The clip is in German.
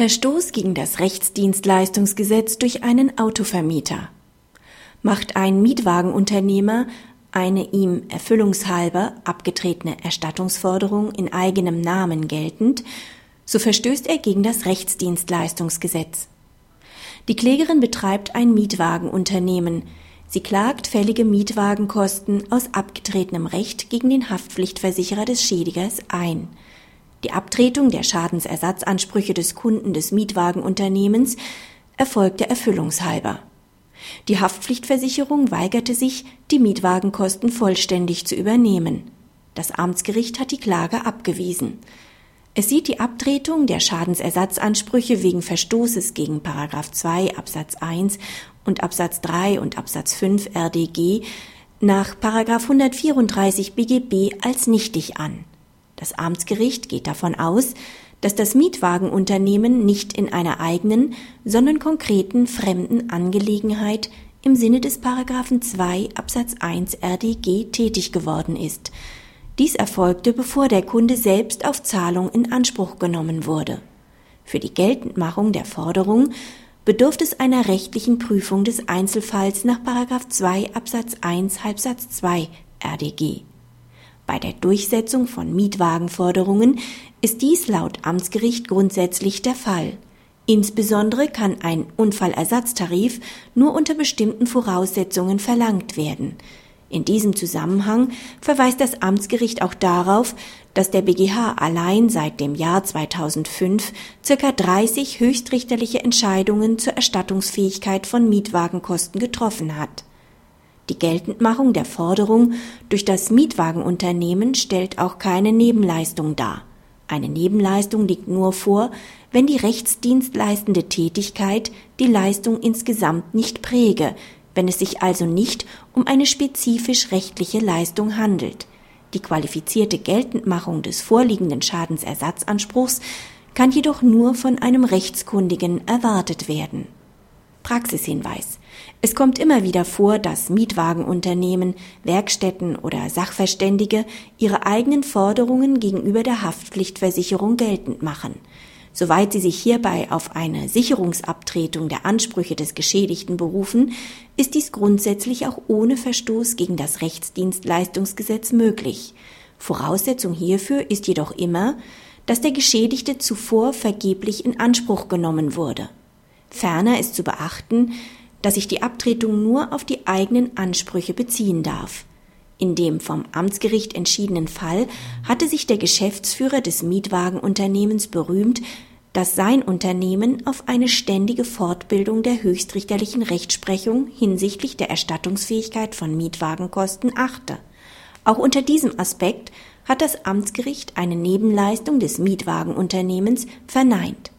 Verstoß gegen das Rechtsdienstleistungsgesetz durch einen Autovermieter. Macht ein Mietwagenunternehmer eine ihm erfüllungshalber abgetretene Erstattungsforderung in eigenem Namen geltend, so verstößt er gegen das Rechtsdienstleistungsgesetz. Die Klägerin betreibt ein Mietwagenunternehmen. Sie klagt fällige Mietwagenkosten aus abgetretenem Recht gegen den Haftpflichtversicherer des Schädigers ein. Die Abtretung der Schadensersatzansprüche des Kunden des Mietwagenunternehmens erfolgte erfüllungshalber. Die Haftpflichtversicherung weigerte sich, die Mietwagenkosten vollständig zu übernehmen. Das Amtsgericht hat die Klage abgewiesen. Es sieht die Abtretung der Schadensersatzansprüche wegen Verstoßes gegen 2 Absatz 1 und Absatz 3 und Absatz 5 RDG nach 134 BGB als nichtig an. Das Amtsgericht geht davon aus, dass das Mietwagenunternehmen nicht in einer eigenen, sondern konkreten fremden Angelegenheit im Sinne des Paragraphen 2 Absatz 1 RDG tätig geworden ist. Dies erfolgte, bevor der Kunde selbst auf Zahlung in Anspruch genommen wurde. Für die Geltendmachung der Forderung bedurft es einer rechtlichen Prüfung des Einzelfalls nach Paragraph 2 Absatz 1 Halbsatz 2 RDG. Bei der Durchsetzung von Mietwagenforderungen ist dies laut Amtsgericht grundsätzlich der Fall. Insbesondere kann ein Unfallersatztarif nur unter bestimmten Voraussetzungen verlangt werden. In diesem Zusammenhang verweist das Amtsgericht auch darauf, dass der BGH allein seit dem Jahr 2005 circa 30 höchstrichterliche Entscheidungen zur Erstattungsfähigkeit von Mietwagenkosten getroffen hat. Die Geltendmachung der Forderung durch das Mietwagenunternehmen stellt auch keine Nebenleistung dar. Eine Nebenleistung liegt nur vor, wenn die rechtsdienstleistende Tätigkeit die Leistung insgesamt nicht präge, wenn es sich also nicht um eine spezifisch rechtliche Leistung handelt. Die qualifizierte Geltendmachung des vorliegenden Schadensersatzanspruchs kann jedoch nur von einem Rechtskundigen erwartet werden. Praxishinweis. Es kommt immer wieder vor, dass Mietwagenunternehmen, Werkstätten oder Sachverständige ihre eigenen Forderungen gegenüber der Haftpflichtversicherung geltend machen. Soweit sie sich hierbei auf eine Sicherungsabtretung der Ansprüche des Geschädigten berufen, ist dies grundsätzlich auch ohne Verstoß gegen das Rechtsdienstleistungsgesetz möglich. Voraussetzung hierfür ist jedoch immer, dass der Geschädigte zuvor vergeblich in Anspruch genommen wurde. Ferner ist zu beachten, dass sich die Abtretung nur auf die eigenen Ansprüche beziehen darf. In dem vom Amtsgericht entschiedenen Fall hatte sich der Geschäftsführer des Mietwagenunternehmens berühmt, dass sein Unternehmen auf eine ständige Fortbildung der höchstrichterlichen Rechtsprechung hinsichtlich der Erstattungsfähigkeit von Mietwagenkosten achte. Auch unter diesem Aspekt hat das Amtsgericht eine Nebenleistung des Mietwagenunternehmens verneint.